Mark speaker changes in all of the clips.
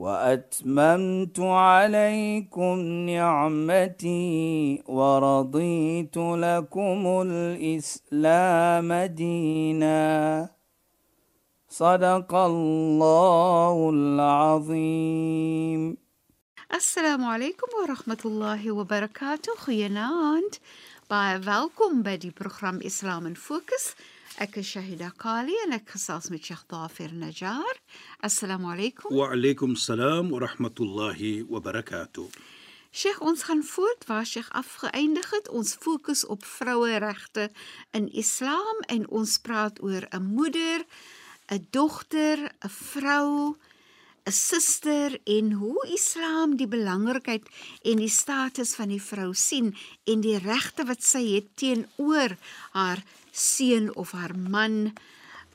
Speaker 1: وأتممت عليكم نعمتي ورضيت لكم الإسلام دينا. صدق الله العظيم.
Speaker 2: السلام عليكم ورحمة الله وبركاته. خيانات بايا فالكم بدي برنامج اسلام فوكس Ek is Shahida Kali en ek gesels met Sheikh Dafir Najjar. Assalamu alaykum.
Speaker 3: Wa alaykum salaam wa rahmatullahi wa barakatuh.
Speaker 2: Sheikh, ons gaan voort waar Sheikh afgeëindig het. Ons fokus op vroueregte in Islam en ons praat oor 'n moeder, 'n dogter, 'n vrou, 'n suster en hoe Islam die belangrikheid en die status van die vrou sien en die regte wat sy het teenoor haar seun of haar man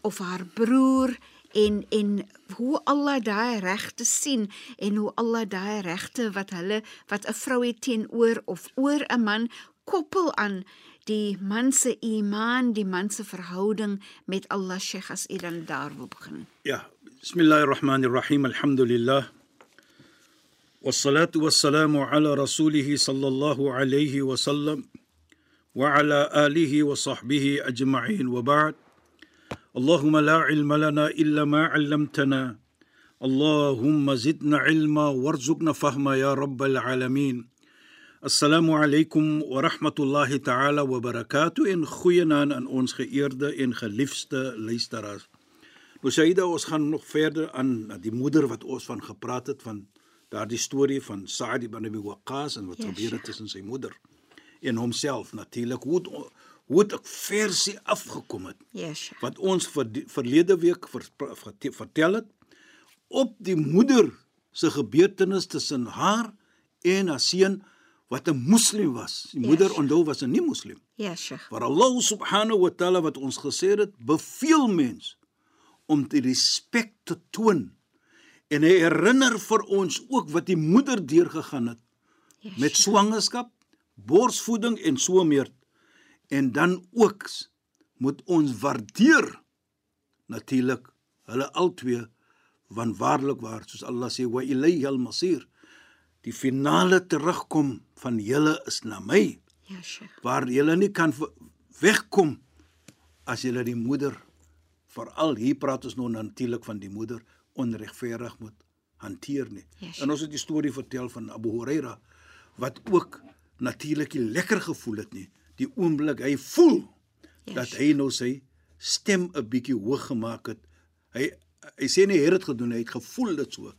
Speaker 2: of haar broer en en hoe Allah daai regte sien en hoe Allah daai regte wat hulle wat 'n vrou het teenoor of oor 'n man koppel aan die man se iman, die man se verhouding met Allah Sheikh as u dan daar wil begin.
Speaker 3: Ja, bismillahirrahmanirrahim. Alhamdulillah. والصلاة والسلام على رسوله صلى الله عليه وسلم وعلى آله وصحبه أجمعين وبعد اللهم لا علم لنا إلا ما علمتنا اللهم زدنا علما وارزقنا فهما يا رب العالمين السلام عليكم ورحمة الله تعالى وبركاته إن خوينا أن ons geëerde en geliefde luisteraars. Nou Saida, ons gaan nog verder aan die moeder wat ons van gepraat het van daardie storie van Sa'd ibn Abi Waqqas en wat
Speaker 2: Ja,
Speaker 3: gebeur het tussen sy moeder en homself natuurlik hoe het, hoe het ek versie afgekom het
Speaker 2: Ja, Sheikh.
Speaker 3: wat ons vir verlede week ver, ver, vertel het op die moeder se gebeurtenis tussen haar en haar seun wat 'n moslim was. Die
Speaker 2: Ja,
Speaker 3: moeder onthou was 'n nie moslim.
Speaker 2: Ja, Sheikh.
Speaker 3: Maar Allah subhanahu wa ta'ala wat ons gesê het, beveel mens om die respek te toon. En hy herinner vir ons ook wat die moeder deurgegaan het
Speaker 2: Ja,
Speaker 3: met swangerskap, borsvoeding en so meer. En dan ook moet ons waardeer natuurlik hulle albei want waarlik waar soos Allah sê wa ilayhi al-masir die finale terugkom van julle is na my
Speaker 2: Ja, Sheikh.
Speaker 3: waar julle nie kan wegkom as julle die moeder veral hier praat ons nou natuurlik van die moeder onregverdig moet hanteer nie.
Speaker 2: Ja, sure.
Speaker 3: en ons het die storie vertel van Abu Huraira wat ook natuurlik nie lekker gevoel het nie. Die oomblik hy voel
Speaker 2: Ja,
Speaker 3: dat hy nou sy stem 'n bietjie hoog gemaak het. Hy hy sê nie hy het dit gedoen, hy het gevoel dit so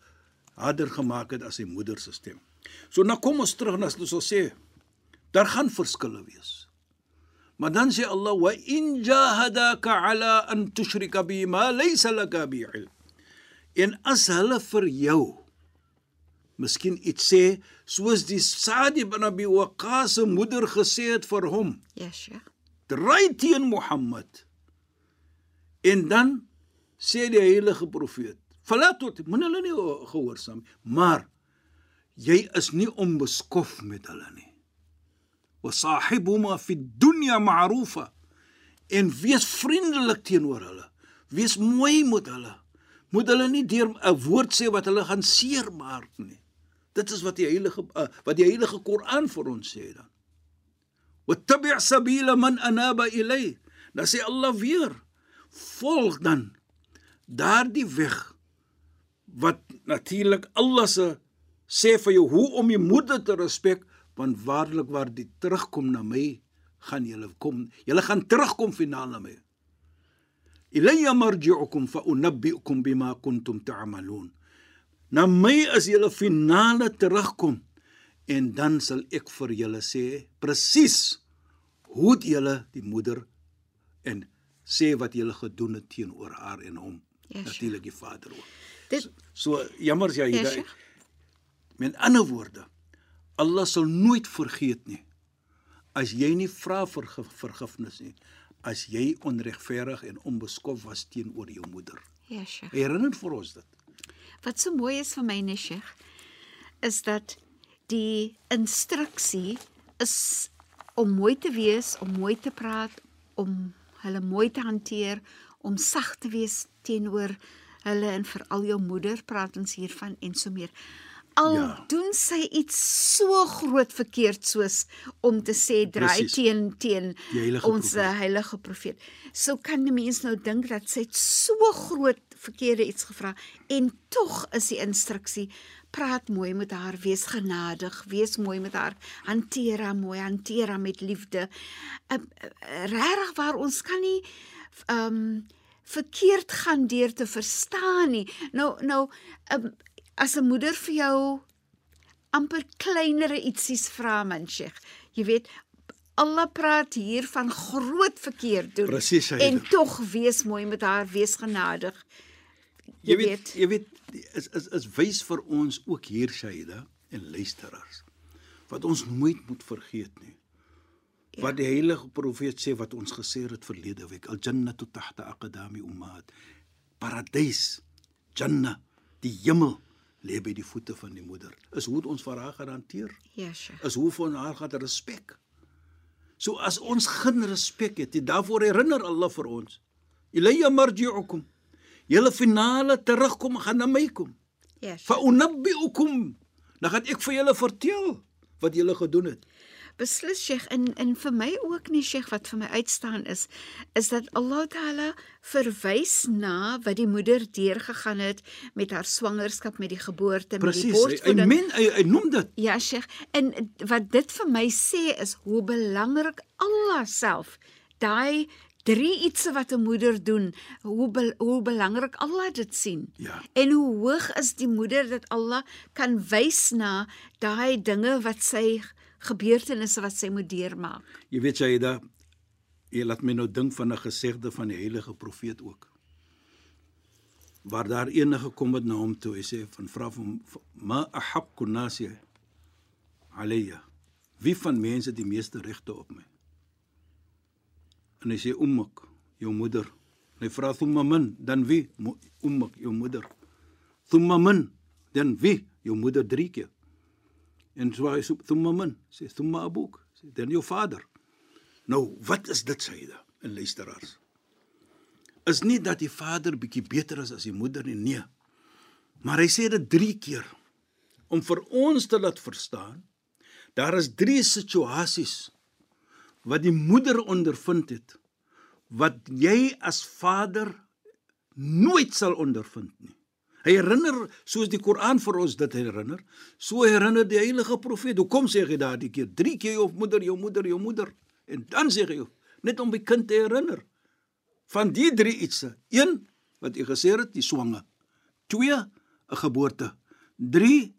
Speaker 3: harder gemaak het as sy moeder se stem. So nou kom ons terug na ons sal sê daar gaan verskille wees. Maar dan sê Allah wa in jahadaka ala an tushrika bi ma laysa laka bi ilm. En as hulle vir jou miskien iets sê soos die Sa'd ibn Abi Waqqas se moeder gesê het vir hom,
Speaker 2: Ja, Sheikh.
Speaker 3: dry teen Mohammed. En dan sê die heilige profeet, "Verlaat tot, moenie hulle nie gehoorsaam, maar jy is nie onbeskof met hulle nie. Wa sahibuma fi dunya ma'rufa." En wees vriendelik teenoor hulle. Wees mooi met hulle. Moet hulle nie deur 'n woord sê wat hulle gaan seermaak nie. Dit is wat die heilige uh, wat die heilige Koran vir ons sê dan. واتبع سبيل من اناب الي dan sê Allah weer volg dan daardie weg wat natuurlik Allah se sê vir jou hoe om jou moeder te respek want waarlik waar die terugkom na my gaan julle kom julle gaan terugkom finaal na my ilayya marji'ukum fa unabbi'ukum bima kuntum ta'malun na my is julle finale terugkom en dan sal ek vir julle sê presies hoe het julle die moeder en sê wat julle gedoen het teenoor haar en hom
Speaker 2: Ja, Sheikh.
Speaker 3: natuurlik die vader ook
Speaker 2: Dit
Speaker 3: so jammer jy
Speaker 2: Ja,
Speaker 3: ja,
Speaker 2: Sheikh.
Speaker 3: met ander woorde Allah sal nooit vergeet nie as jy nie vra vir vergifnis nie as jy onregverdig en onbeskof was teenoor jou moeder.
Speaker 2: Ja, Sheikh.
Speaker 3: Herinner vir ons dit.
Speaker 2: Wat so mooi is vir my, nee, Sheikh, is dat die instruksie is om mooi te wees, om mooi te praat, om hulle mooi te hanteer, om sag te wees teenoor hulle en veral jou moeder praat ons hiervan en so meer. Al ja. Doen sy iets so groot verkeerd soos om te sê draai
Speaker 3: Presies.
Speaker 2: teen teen
Speaker 3: heilige
Speaker 2: ons
Speaker 3: profeet.
Speaker 2: uh, heilige profeet. So kan die mens nou dink dat sy so groot verkeerde iets gevra en tog is die instruksie praat mooi met haar, wees genadig, wees mooi met haar, hanteer haar mooi, hanteer haar met liefde. Uh, uh, Regtig waar ons kan nie ehm um, verkeerd gaan deur te verstaan nie. Nou nou um, as 'n moeder vir jou amper kleinere ietsies vra man Sheikh. Jy weet Allah praat hier van groot verkeerd doen.
Speaker 3: Presies, Shaida.
Speaker 2: En tog wees mooi met haar, wees genadig.
Speaker 3: Jy weet, jy weet is is is wys vir ons ook hier Shaida en luisteraars wat ons nooit moet vergeet nie. Ja. Wat die heilige profeet sê wat ons gesê het verlede week, al jannatu tahta aqdami ummahat. Paradys, janna, die hemel lê by die voete van die moeder. Is hoe ons vir haar gaan hanteer.
Speaker 2: Ja, Sheikh.
Speaker 3: Is hoe vir haar gaan respek. So as ons geen respek het, daarvoor herinner Allah vir ons. Ilayya marji'ukum. Julle finale terugkom gaan na my kom.
Speaker 2: Ja. Sheikh.
Speaker 3: Fa unabbiukum. Dan gaan ek vir julle vertel wat julle gedoen het.
Speaker 2: Beslis Sheikh en en vir my ook nie Sheikh wat vir my uitstaan is is dat Allah Taala verwys na wat die moeder deurgegaan het met haar swangerskap met die geboorte met die
Speaker 3: Presies. Hy, hy, hy noem dit.
Speaker 2: Ja, Sheikh, en wat dit vir my sê is hoe belangrik Allah self daai drie ietsie wat 'n moeder doen, hoe be, hoe belangrik Allah dit sien.
Speaker 3: Ja.
Speaker 2: En hoe hoog is die moeder dat Allah kan wys na daai dinge wat sy gebeurtenisse wat sy moet deurmaak.
Speaker 3: Jy weet Shaida, jy laat my nou dink van 'n gesegde van die heilige profeet ook. Waar daar enige gekom het na hom toe, hy sê van vra van ma ahaqqu nasi alayya. Wie van mense het die meeste regte op my? En hy sê ummak, jou moeder. En hy vra thumma man, dan wie? Ummak, jou moeder. Thumma man, dan wie? Jou moeder drie keer. En so hy sê thumma man, sê thumma abuk, sê dan jou vader. Nou, wat is dit hy in luisteraars? Is nie dat die vader bietjie beter is as die moeder nie, nee. Maar hy sê dit 3 keer om vir ons te laat verstaan daar is 3 situasies wat die moeder ondervind het wat jy as vader nooit sal ondervind nie. Hy herinner soos die Koran vir ons dit herinner, so herinner die heilige profeet. Hoekom sê hy daardie keer 3 keer jou moeder, jou moeder, jou moeder en dan sê hy net om die kind te herinner van die drie ietsie. 1 wat jy gesê het, die swange. 2 'n geboorte. 3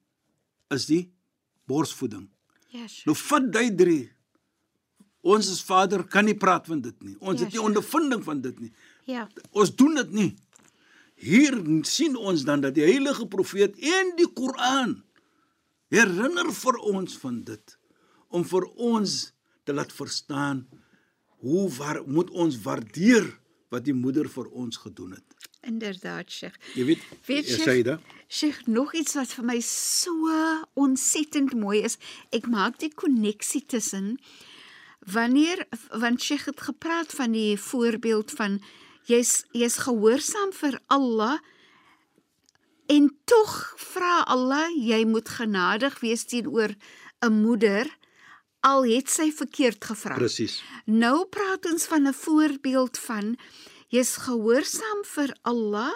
Speaker 3: is die borsvoeding.
Speaker 2: Ja, Sheikh.
Speaker 3: Nou vat jy drie. Ons as vader kan nie praat van dit nie. Ons
Speaker 2: Ja,
Speaker 3: het nie
Speaker 2: sure.
Speaker 3: ondervinding van dit nie.
Speaker 2: Ja.
Speaker 3: Ons doen dit nie. Hier sien ons dan dat die heilige profeet en die Koran herinner vir ons van dit om vir ons te laat verstaan hoe waar moet ons waardeer wat die moeder vir ons gedoen het.
Speaker 2: Inderdaad, Sheikh.
Speaker 3: Jy weet,
Speaker 2: Weet
Speaker 3: sê dit.
Speaker 2: Sheikh, nog iets wat vir my so ontsettend mooi is. Ek maak die koneksie tussen wanneer want Sheikh het gepraat van die voorbeeld van jy's jy's gehoorsaam vir Allah en tog vra Allah jy moet genadig wees teenoor 'n moeder al het sy verkeerd gevra.
Speaker 3: Presies.
Speaker 2: Nou praat ons van 'n voorbeeld van jy's gehoorsaam vir Allah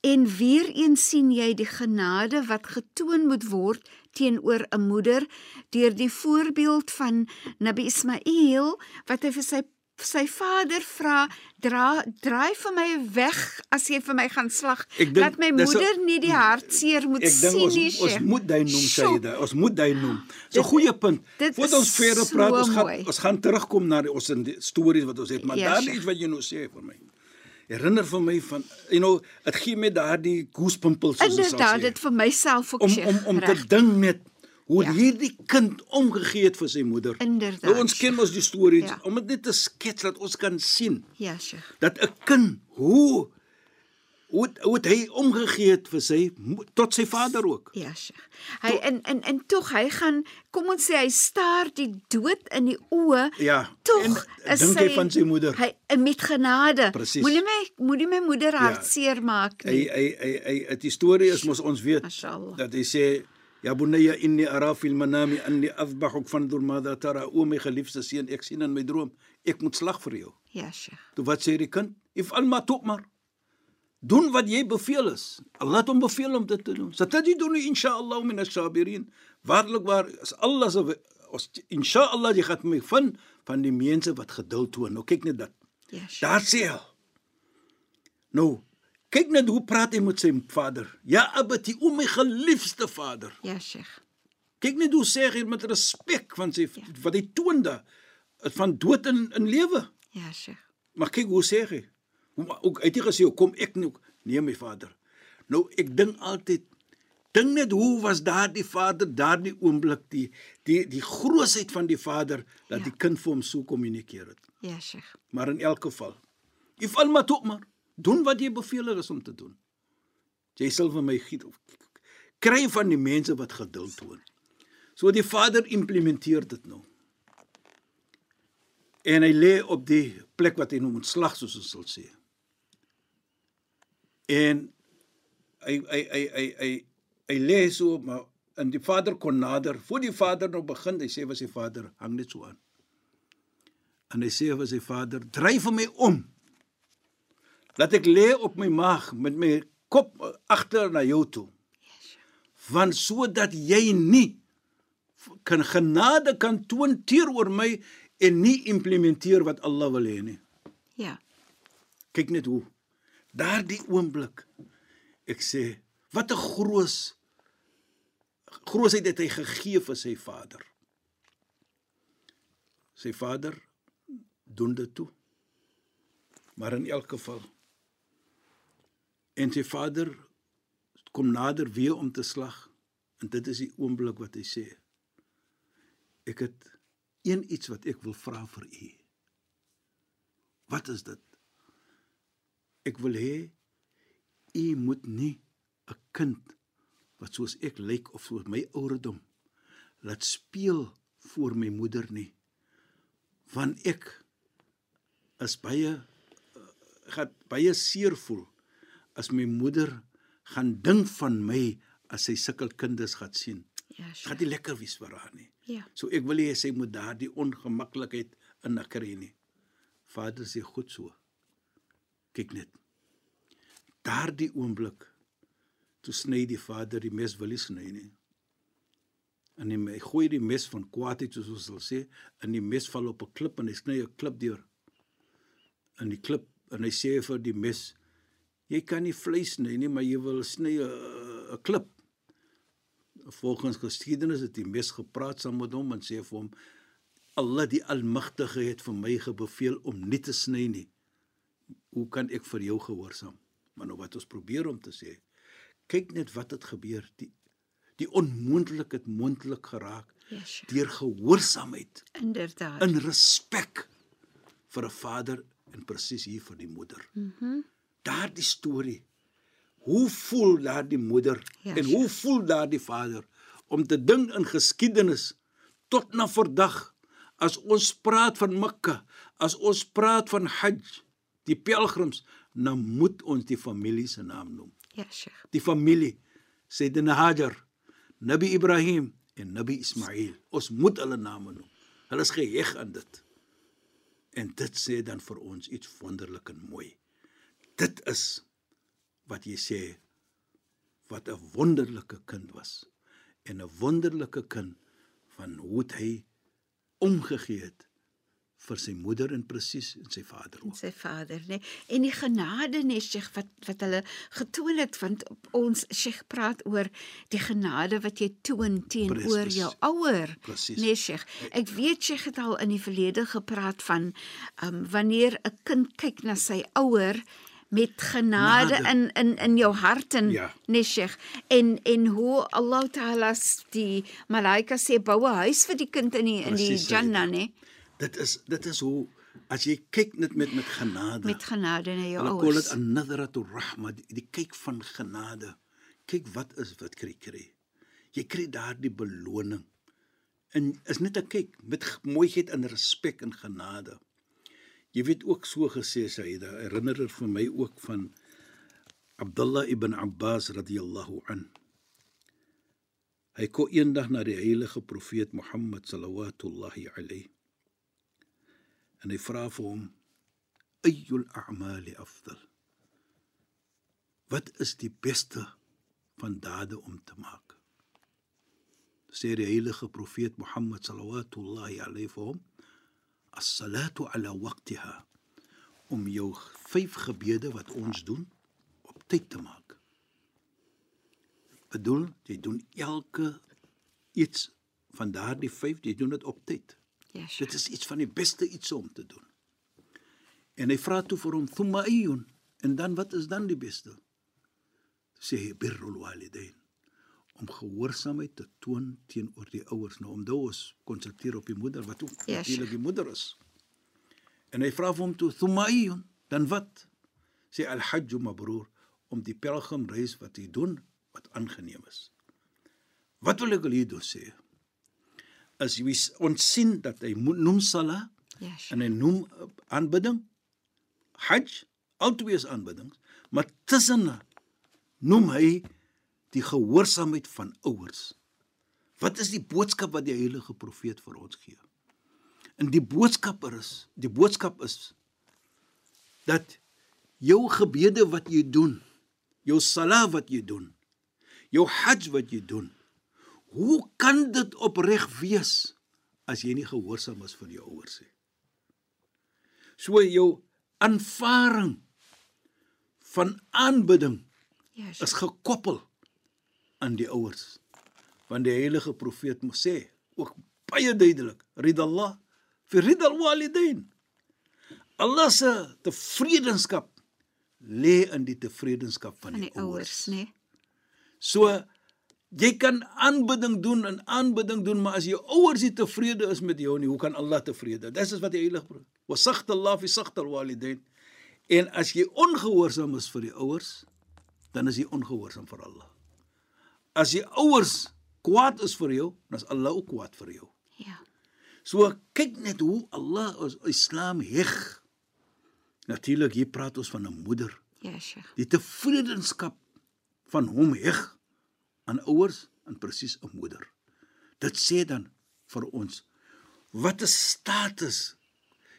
Speaker 2: en weer eens sien jy die genade wat getoon moet word teenoor 'n moeder deur die voorbeeld van Nabi Ismail wat hy vir sy sy vader vra dra draai vir my weg as jy vir my gaan slag
Speaker 3: Ek dink
Speaker 2: laat my moeder nie die hartseer moet
Speaker 3: Ek
Speaker 2: sien
Speaker 3: ons
Speaker 2: nie
Speaker 3: ons
Speaker 2: Sheikh.
Speaker 3: moet hy noem
Speaker 2: Sjoe.
Speaker 3: Sayyida. Ons moet hy noem. So goeie punt. Voordat ons verder
Speaker 2: so
Speaker 3: praat, ons gaan
Speaker 2: mooi.
Speaker 3: ons gaan terugkom na die, ons in die stories wat ons het, maar
Speaker 2: Ja,
Speaker 3: daar is wat jy nou sê vir my. Herinner vir my van you know, dit gee my daardie goosepimpels soos ons sal
Speaker 2: Inderdaad
Speaker 3: sê.
Speaker 2: dit vir myself ook
Speaker 3: Om om om te
Speaker 2: reg.
Speaker 3: dink net Hoe
Speaker 2: Ja.
Speaker 3: hierdie kind omgegee het vir sy moeder.
Speaker 2: Inderdaad.
Speaker 3: Nou ons ken mos die storie
Speaker 2: Ja.
Speaker 3: om dit net te skets dat ons kan sien
Speaker 2: Ja, Sheikh.
Speaker 3: dat 'n kind hoe hoe hoe het hy omgegee het vir sy tot sy vader ook.
Speaker 2: Ja, Sheikh. Hy en en en tog hy gaan kom ons sê hy staar die dood in die oë.
Speaker 3: Ja,
Speaker 2: Tog
Speaker 3: dink hy van sy moeder.
Speaker 2: Hy met genade. Moenie my moenie my moeder
Speaker 3: Ja.
Speaker 2: hartseer maak
Speaker 3: Hy
Speaker 2: nie.
Speaker 3: hy hy, hy het die storie is mos ons weet
Speaker 2: Mashallah.
Speaker 3: dat hy sê Ja bunayya inni ara fil manami anni azbahuk fanzur madha tara o my geliefde seun ek sien in my droom ek moet slag vir jou.
Speaker 2: Ja, Sheikh.
Speaker 3: Toe wat sê die kind? If alma tu'mar. Doen wat jy beveel is. Allah het hom beveel om dit te doen. Satajiduni inshallah min as-sabirin. Waarlik waar is Allah se ons inshallah jy gaan my vind van die mense wat geduld toon. Nou kyk net dat.
Speaker 2: Ja, Sheikh.
Speaker 3: Daar sê hy. Nou, kyk net hoe praat hy met sy vader. Ja, abati, o my geliefde vader.
Speaker 2: Ja, Sheikh.
Speaker 3: Kyk net hoe sê hy met respek van sy wat hy toon daar van dood in in lewe.
Speaker 2: Ja, Sheikh.
Speaker 3: Maar kyk hoe sê hy. Hoe ook uit hy gesê kom ek nou nee my vader. Nou ek dink altyd dink net hoe was daardie vader daardie oomblik die die die grootsheid van die vader dat
Speaker 2: Ja.
Speaker 3: die kind vir hom so kommunikeer het.
Speaker 2: Ja, Sheikh.
Speaker 3: Maar in elk geval, if alma tu'mar, doen wat jy beveel is om te doen. Jy sal vir my giet of kry van die mense wat geduld toon. So die vader implementeer dit nou. En hy lê op die plek wat hy nou moet slag soos ons sal sê. En hy hy hy hy hy, hy lê so maar en die vader kon nader. Voor die vader nou begin, hy sê vir sy vader, hang net so aan. En hy sê vir sy vader: "Dryf vir my om. Laat ek lê op my maag met my kop agter na jou toe. Want sodat jy nie kan genade kan toon teenoor my en nie implementeer wat Allah wil hê nie.
Speaker 2: Ja.
Speaker 3: Kyk net hoe. Daardie oomblik ek sê, wat 'n groot grootheid het hy gegee vir sy vader. Sy vader doen dit toe. Maar in elk geval en sy vader kom nader weer om te slag en dit is die oomblik wat hy sê ek het een iets wat ek wil vra vir u. Wat is dit? Ek wil hê u moet nie 'n kind wat soos ek lyk of soos my ouderdom laat speel voor my moeder nie want ek is baie gaan baie seer voel as my moeder gaan dink van my as sy sulke kinders gaan sien.
Speaker 2: Ja,
Speaker 3: Gaan
Speaker 2: Sheikh.
Speaker 3: nie lekker wees vir haar nie.
Speaker 2: Ja.
Speaker 3: So ek wil hê sy moet daardie ongemaklikheid in haar kry nie. Vader sê goed so. Kyk net. Daardie oomblik toe sny die vader die mes wil nie sny nie. En hy, hy gooi die mes van kwaadheid soos ons sal sê, en die mes val op 'n klip en hy sny 'n klip deur. In die klip en hy sê vir die mes jy kan nie vleis sny nie, maar jy wil sny 'n 'n klip. Volgens geskiedenis het die mes gepraat saam met hom en sê vir hom Allah die Almagtige het vir my gebeveel om nie te sny nie. Hoe kan ek vir jou gehoorsaam? Maar nou wat ons probeer om te sê, kyk net wat het gebeur. Die die onmoontlik het moontlik geraak
Speaker 2: Ja, Sheikh.
Speaker 3: deur gehoorsaamheid
Speaker 2: Inderdaad.
Speaker 3: in respek vir 'n vader en presies hier vir die moeder. Mhm. Mm daardie storie. Hoe voel daardie moeder
Speaker 2: Ja,
Speaker 3: en hoe voel daardie vader om te dink in geskiedenis tot na vandag as ons praat van Mekka, as ons praat van Hajj, die pelgrims, dan moet ons die familie se naam noem.
Speaker 2: Ja, Sheikh.
Speaker 3: Die familie Sayyidina Hajar, Nabi Ibrahim en Nabi Ismail. Ons moet hulle name noem. Hulle is geheg aan dit. En dit sê dan vir ons iets wonderlik en mooi. Dit is wat jy sê wat 'n wonderlike kind was en 'n wonderlike kind van hoe hy omgegee het vir sy moeder en presies en sy vader
Speaker 2: en
Speaker 3: ook.
Speaker 2: sy vader nê en die genade nê Sheikh wat wat hulle getoon het want ons Sheikh praat oor die genade wat jy toon teenoor jou ouer nê Sheikh. Ek weet Sheikh het al in die verlede gepraat van um, wanneer 'n kind kyk na sy ouer met genade
Speaker 3: Genade.
Speaker 2: in in in jou hart en
Speaker 3: Ja.
Speaker 2: nee Sheikh en en hoe Allah Taala die malaika sê bou 'n huis vir die kind in die in die. Jannah nê
Speaker 3: Dit is dit is hoe as jy kyk net met met genade.
Speaker 2: met genade na jou
Speaker 3: Hulle call dit
Speaker 2: ouers.
Speaker 3: an-nadratu rahma, die, die kyk van genade. Kyk wat is wat kry kry. Jy kry daardie beloning. En is net 'n kyk met mooiheid en respek en genade. Jy weet ook so gesê Saida, herinner dit vir my ook van Abdullah ibn Abbas radhiyallahu an. Hy kom eendag na die heilige profeet Mohammed sallallahu alayhi en hy vra vir hom ayyul a'mali afdal wat is die beste van dade om te maak sê die heilige profeet Mohammed sallallahu alayhi vir hom as-salatu ala waqtiha om jou vyf gebede wat ons doen op tyd te maak bedoel jy doen elke iets van daardie vyf jy doen dit op tyd
Speaker 2: Ja, Sheikh.
Speaker 3: Dit is iets van die beste iets om te doen. En hy vra toe vir hom, "Thumma ayyun?" En dan wat is dan die beste? Sê hy birrul walidain. Om gehoorsaamheid te toon teenoor die ouers. Nou om ons konsentreer op die moeder wat ook
Speaker 2: Ja,
Speaker 3: natuurlik die moeder is. En hy vra vir hom toe, "Thumma ayyun?" Dan wat? Sê al-hajj mabrur om die pelgrimreis wat jy doen wat aangeneem is. Wat wil ek hier doen sê? As jy ons sien dat hy noem sala
Speaker 2: Ja, Sheikh.
Speaker 3: en hy noem uh, aanbidding hajj albei is aanbiddings maar tussen noem hy die gehoorsaamheid van ouers. Wat is die boodskap wat die heilige profeet vir ons gee? En die boodskap is die boodskap is dat jou gebede wat jy doen jou sala wat jy doen jou hajj wat jy doen hoe kan dit opreg wees as jy nie gehoorsaam is vir jou ouers nie? So jou aanvaring van aanbidding
Speaker 2: Ja,
Speaker 3: is gekoppel aan die ouers. Want die heilige profeet moet sê ook baie duidelik, ridallah fi ridal walidain. Allah se tevredenskap lê in die tevredenskap van die,
Speaker 2: die ouers, nê?
Speaker 3: So jy kan aanbidding doen en aanbidding doen, maar as jou ouers nie tevrede is met jou nie, hoe kan Allah tevrede? Dis is wat die heilige pro- wa sakhta Allah fi sakhta alwalidain. En as jy ongehoorsaam is vir die ouers, dan is jy ongehoorsaam vir Allah. As die ouers kwaad is vir jou, dan is Allah ook kwaad vir jou.
Speaker 2: Ja.
Speaker 3: So kyk net hoe Allah ons Islam heg. Natuurlik hier praat ons van 'n moeder
Speaker 2: Ja, Sheikh.
Speaker 3: die tevredenskap van hom heg aan ouers en presies 'n moeder. Dit sê dan vir ons wat 'n status.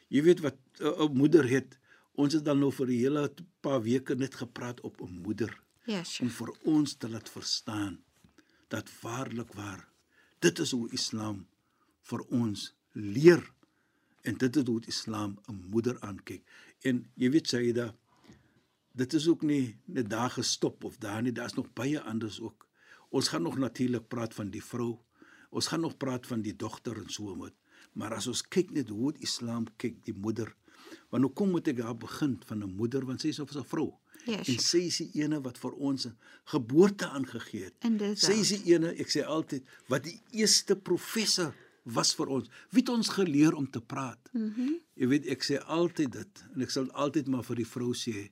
Speaker 3: Jy weet wat 'n 'n moeder het. Ons het dan nou vir die hele paar weke net gepraat op 'n moeder
Speaker 2: Ja,
Speaker 3: om vir ons te laat verstaan dat waarlik waar dit is hoe Islam vir ons leer en dit is hoe die Islam 'n moeder aankyk. En jy weet Saida, dit is ook nie net daar gestop of daar nie, daar's nog baie anders ook. Ons gaan nog natuurlik praat van die vrou. Ons gaan nog praat van die dogter en so moet. Maar as ons kyk net hoe die Islam kyk die moeder, want hoe kom moet ek daar begin van 'n moeder want sy is of 'n vrou.
Speaker 2: Ja,
Speaker 3: en sy is die ene wat vir ons geboorte aangegee het. Sy is die ene, ek sê altyd, wat die eerste professor was vir ons. Wie het ons geleer om te praat? Mhm. Mm Jy weet, ek sê altyd dit en ek sal altyd maar vir die vrou sê,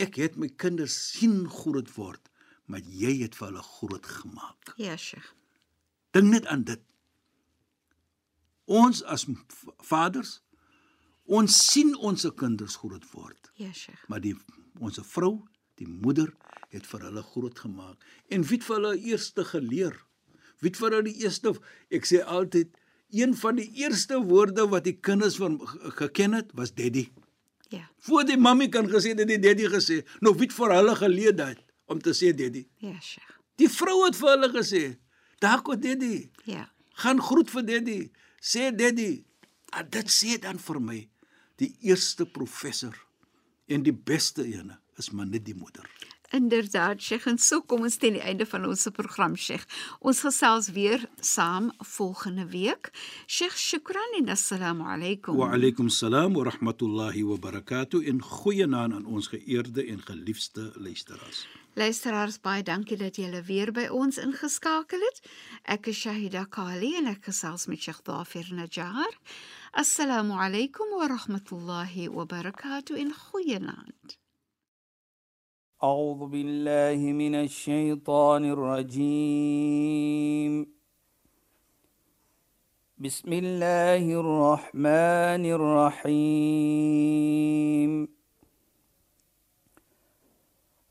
Speaker 3: ek het my kinders sien groot word, maar jy het vir hulle groot gemaak.
Speaker 2: Ja, Sheikh.
Speaker 3: Dink net aan dit. Ons as vaders, ons sien ons kinders groot word.
Speaker 2: Ja, Sheikh.
Speaker 3: Maar die ons vrou, die moeder het vir hulle groot gemaak. En wie het vir hulle eerste geleer? Wie het vir hulle die eerste ek sê altyd een van die eerste woorde wat die kinders van ge- geken het was daddy.
Speaker 2: Ja.
Speaker 3: Voor die mammie kan gesê het die daddy gesê. Nou wie het vir hulle geleer dit om te sê daddy?
Speaker 2: Ja, Sheikh.
Speaker 3: Die vrou het vir hulle gesê, "Daar kom daddy."
Speaker 2: Ja.
Speaker 3: Gaan groet vir daddy. Sê daddy. En dit sê dan vir my die eerste professor en die beste ene is maar net die moeder.
Speaker 2: Inderdaad, Sheikh, en so kom ons teen die einde van ons program, Sheikh. Ons gesels weer saam volgende week. Sheikh, shukran en assalamu alaykum.
Speaker 3: Wa alaykum salaam wa rahmatullahi wa barakatuh in goeienaand aan ons geëerde en geliefde luisteraars.
Speaker 2: Luisteraars, baie dankie dat julle weer by ons ingeskakel het. Ek is Shahida Kali en ek gesels met Sheikh Dafir Najjar. السلام عليكم ورحمة الله وبركاته. إن goede
Speaker 1: أعوذ بالله من الشيطان الرجيم. بسم الله الرحمن الرحيم.